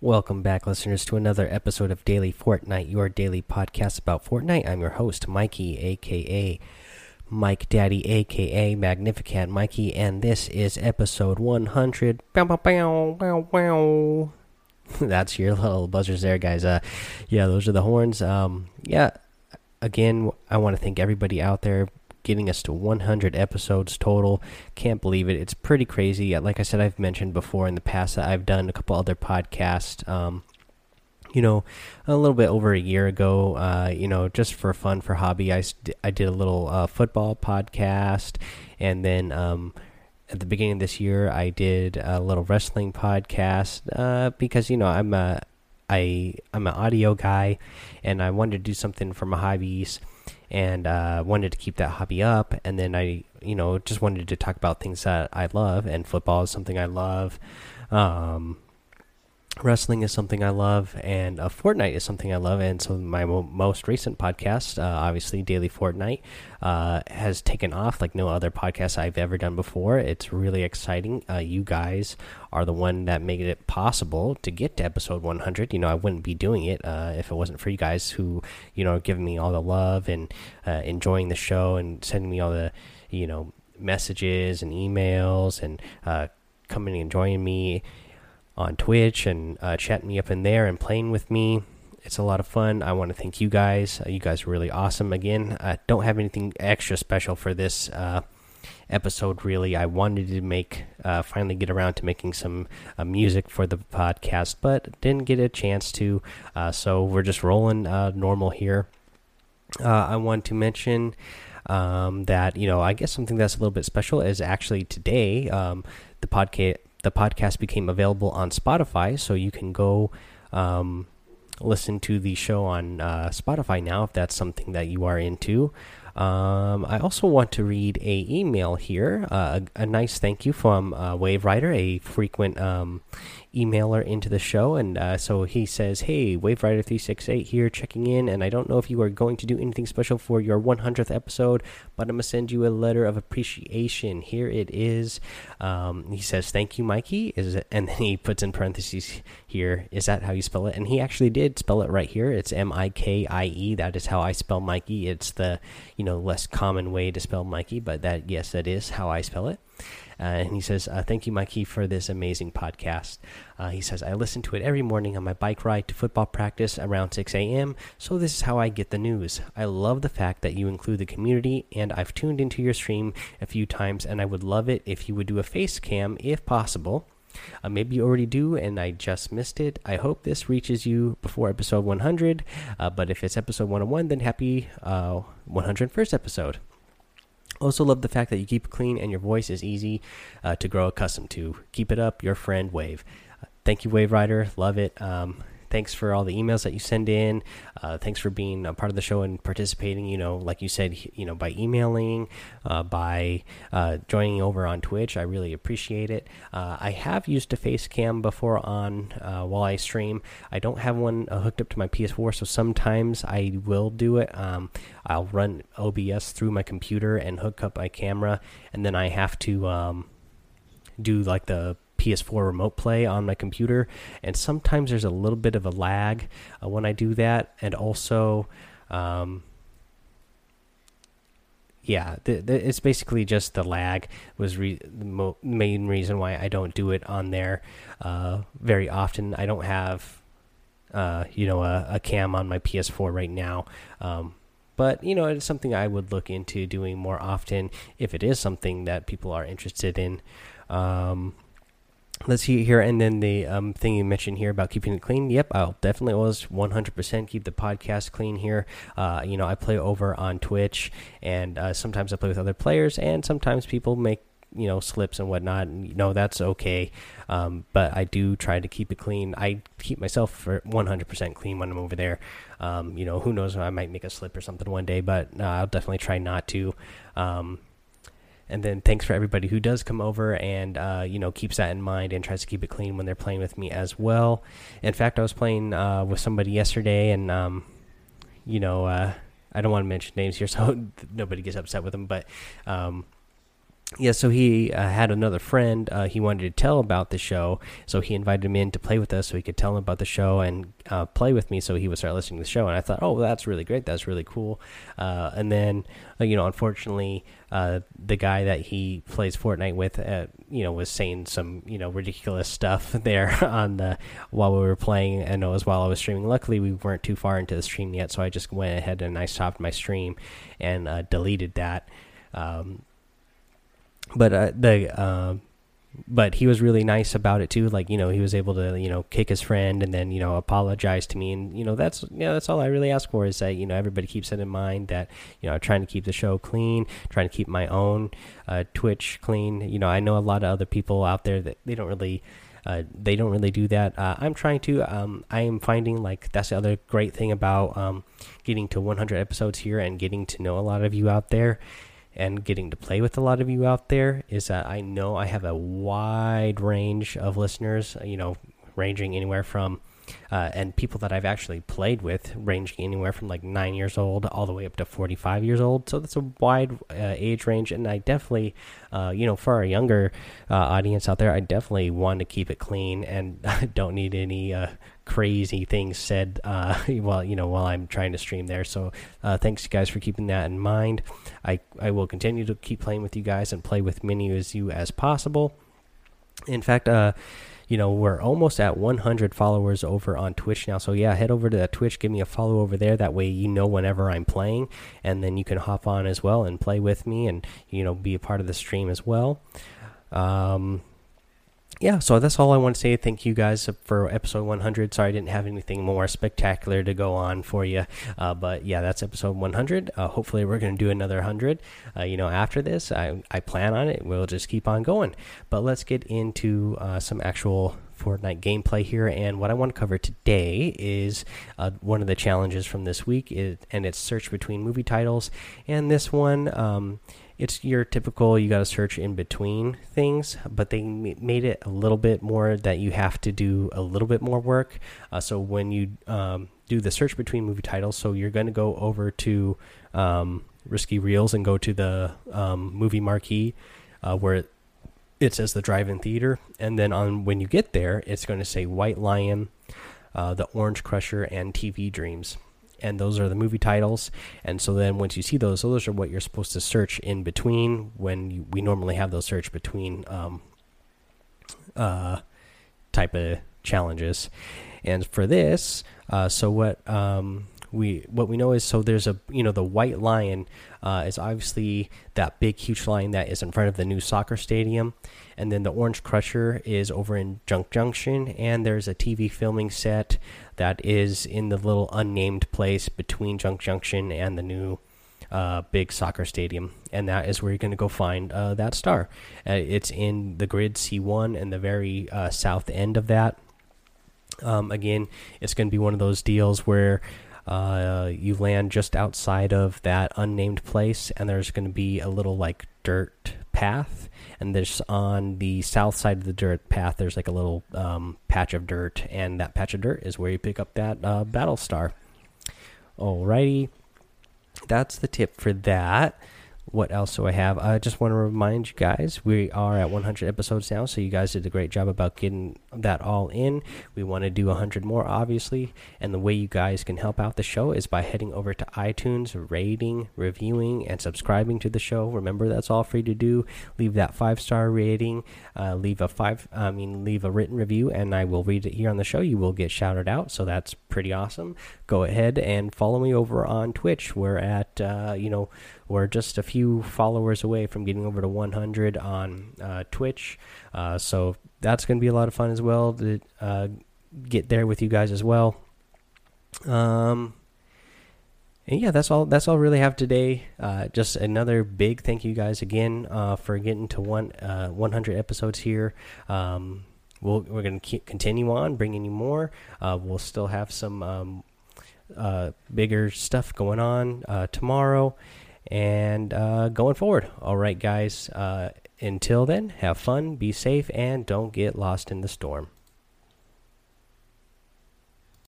Welcome back, listeners, to another episode of Daily Fortnite, your daily podcast about Fortnite. I'm your host, Mikey, aka Mike Daddy, aka Magnificent Mikey, and this is episode 100. Bow, bow, bow, bow, bow. That's your little buzzers there, guys. Uh, yeah, those are the horns. Um, yeah, again, I want to thank everybody out there getting us to 100 episodes total. Can't believe it. It's pretty crazy. Like I said, I've mentioned before in the past that I've done a couple other podcasts. Um, you know, a little bit over a year ago, uh, you know, just for fun, for hobby, I, I did a little uh, football podcast. And then um, at the beginning of this year, I did a little wrestling podcast uh, because, you know, I'm a. I I'm an audio guy, and I wanted to do something for my hobbies and uh, wanted to keep that hobby up. And then I, you know, just wanted to talk about things that I love, and football is something I love. Um, wrestling is something I love, and uh, Fortnite is something I love. And so my mo most recent podcast, uh, obviously Daily Fortnite, uh, has taken off like no other podcast I've ever done before. It's really exciting. Uh, you guys are the one that made it possible to get to episode 100. You know, I wouldn't be doing it uh, if it wasn't for you guys who, you know, giving me all the love and uh, enjoying the show and sending me all the, you know, messages and emails and coming and joining me on Twitch and uh, chatting me up in there and playing with me. It's a lot of fun. I want to thank you guys. Uh, you guys are really awesome. Again, I don't have anything extra special for this uh, episode, really. I wanted to make, uh, finally get around to making some uh, music for the podcast, but didn't get a chance to. Uh, so we're just rolling normal here. I want to mention. Um, that you know, I guess something that's a little bit special is actually today. Um, the podcast the podcast became available on Spotify, so you can go um, listen to the show on uh, Spotify now if that's something that you are into. Um, I also want to read a email here, uh, a, a, nice thank you from uh, Wave Rider, a frequent um, emailer into the show. And uh, so he says, Hey, Wave Rider 368 here, checking in. And I don't know if you are going to do anything special for your 100th episode, but I'm going to send you a letter of appreciation. Here it is. Um, he says, Thank you, Mikey. Is it, And then he puts in parentheses here, Is that how you spell it? And he actually did spell it right here. It's M I K I E. That is how I spell Mikey. It's the, you know, less common way to spell Mikey, but that, yes, that is how I spell it. Uh, and he says, uh, Thank you, Mikey, for this amazing podcast. Uh, he says, I listen to it every morning on my bike ride to football practice around 6 a.m., so this is how I get the news. I love the fact that you include the community, and I've tuned into your stream a few times, and I would love it if you would do a face cam if possible. Uh, maybe you already do, and I just missed it. I hope this reaches you before episode 100. Uh, but if it's episode 101, then happy uh, 101st episode. Also, love the fact that you keep it clean and your voice is easy uh, to grow accustomed to. Keep it up, your friend Wave. Thank you, Wave Rider. Love it. Um, thanks for all the emails that you send in. Uh, thanks for being a part of the show and participating. You know, like you said, you know, by emailing, uh, by uh, joining over on Twitch. I really appreciate it. Uh, I have used a face cam before on uh, while I stream. I don't have one uh, hooked up to my PS4, so sometimes I will do it. Um, I'll run OBS through my computer and hook up my camera, and then I have to um, do like the PS4 remote play on my computer, and sometimes there's a little bit of a lag uh, when I do that, and also, um, yeah, the, the, it's basically just the lag was the main reason why I don't do it on there uh, very often. I don't have, uh, you know, a, a, cam on my PS4 right now. Um, but you know it's something I would look into doing more often if it is something that people are interested in. Um, let's see here and then the um, thing you mentioned here about keeping it clean. Yep i'll definitely always 100% keep the podcast clean here. Uh, you know i play over on twitch and uh, sometimes i play with other players and sometimes people make you know slips and whatnot and you know that's okay. Um, but i do try to keep it clean. I keep myself for 100% clean when i'm over there. Um, you know who knows i might make a slip or something one day but uh, i'll definitely try not to. Um, and then thanks for everybody who does come over and uh, you know keeps that in mind and tries to keep it clean when they're playing with me as well. In fact, I was playing uh, with somebody yesterday, and um, you know uh, I don't want to mention names here, so nobody gets upset with them. But um, yeah, so he uh, had another friend uh, he wanted to tell about the show, so he invited him in to play with us so he could tell him about the show and uh, play with me so he would start listening to the show. And I thought, oh, that's really great. That's really cool. Uh, and then, uh, you know, unfortunately, uh, the guy that he plays Fortnite with, you know, was saying some, you know, ridiculous stuff there on the while we were playing, and it was while I was streaming. Luckily, we weren't too far into the stream yet, so I just went ahead and I stopped my stream and deleted that. Um, but uh, the uh, but he was really nice about it too. Like you know, he was able to you know kick his friend and then you know apologize to me, and you know that's you know that's all I really ask for is that you know everybody keeps it in mind that you know I'm trying to keep the show clean, trying to keep my own uh, Twitch clean. You know, I know a lot of other people out there that they don't really. Uh, they don't really do that. Uh, I'm trying to. Um, I am finding like that's the other great thing about um, getting to 100 episodes here and getting to know a lot of you out there and getting to play with a lot of you out there is that I know I have a wide range of listeners, you know, ranging anywhere from uh, and people that I've actually played with, ranging anywhere from like nine years old all the way up to 45 years old. So that's a wide uh, age range, and I definitely, uh, you know, for our younger uh, audience out there, I definitely want to keep it clean and don't need any uh, crazy things said uh, while you know while I'm trying to stream there. So thanks you guys for keeping that in mind. I I will continue to keep playing with you guys and play with many as you as possible. In fact, uh you know we're almost at 100 followers over on twitch now. So yeah head over to that twitch give me a follow over there. That way you know whenever i'm playing. And then you can hop on as well and play with me and you know be a part of the stream as well. Um yeah, so that's all I want to say. Thank you guys for episode 100. Sorry I didn't have anything more spectacular to go on for you, uh, but yeah, that's episode 100. Uh, hopefully, we're going to do another 100. Uh, you know, after this, I I plan on it. We'll just keep on going. But let's get into uh, some actual Fortnite gameplay here. And what I want to cover today is uh, one of the challenges from this week, is, and it's search between movie titles. And this one. Um, it's your typical you got to search in between things, but they made it a little bit more that you have to do a little bit more work. Uh, so when you um, do the search between movie titles, so you're going to go over to um, Risky Reels and go to the um, movie marquee uh, where it, it says the drive-in theater, and then on when you get there, it's going to say White Lion, uh, the Orange Crusher, and TV Dreams and those are the movie titles. And so then once you see those, those are what you're supposed to search in between when you, we normally have those search between um, uh, type of challenges. And for this, uh, so what um, we what we know is so there's a you know the white lion uh, is obviously that big huge lion that is in front of the new soccer stadium and then the orange crusher is over in junk junction. And there's a tv filming set that is in the little unnamed place between junk junction and the new uh, big soccer stadium. And that is where you're going to go find uh, that star. Uh, it's in the grid c1 and the very uh, south end of that. Um, again it's going to be one of those deals where uh, you land just outside of that unnamed place, and there's going to be a little like dirt path. And there's on the south side of the dirt path, there's like a little um, patch of dirt, and that patch of dirt is where you pick up that uh, battle star. Alrighty, that's the tip for that what else do I have? I just want to remind you guys we are at 100 episodes now, so you guys did a great job about getting that all in. We want to do 100 more, obviously, and the way you guys can help out the show is by heading over to iTunes, rating, reviewing, and subscribing to the show. Remember, that's all free to do. Leave that five star rating, uh, leave a five, I mean, leave a written review, and I will read it here on the show. You will get shouted out, so that's pretty awesome. Go ahead and follow me over on Twitch. We're at, uh, you know we're just a few followers away from getting over to 100 on uh, Twitch. Uh, so that's going to be a lot of fun as well to uh, get there with you guys as well. Um, and yeah, that's all. That's all really have today. Uh, just another big thank you guys again uh, for getting to one uh, 100 episodes here. Um, we'll, we're going to continue on bringing you more. we'll still have some um, bigger stuff going on tomorrow and uh, going forward. All right, guys. Uh, until then, have fun, be safe, and don't get lost in the storm.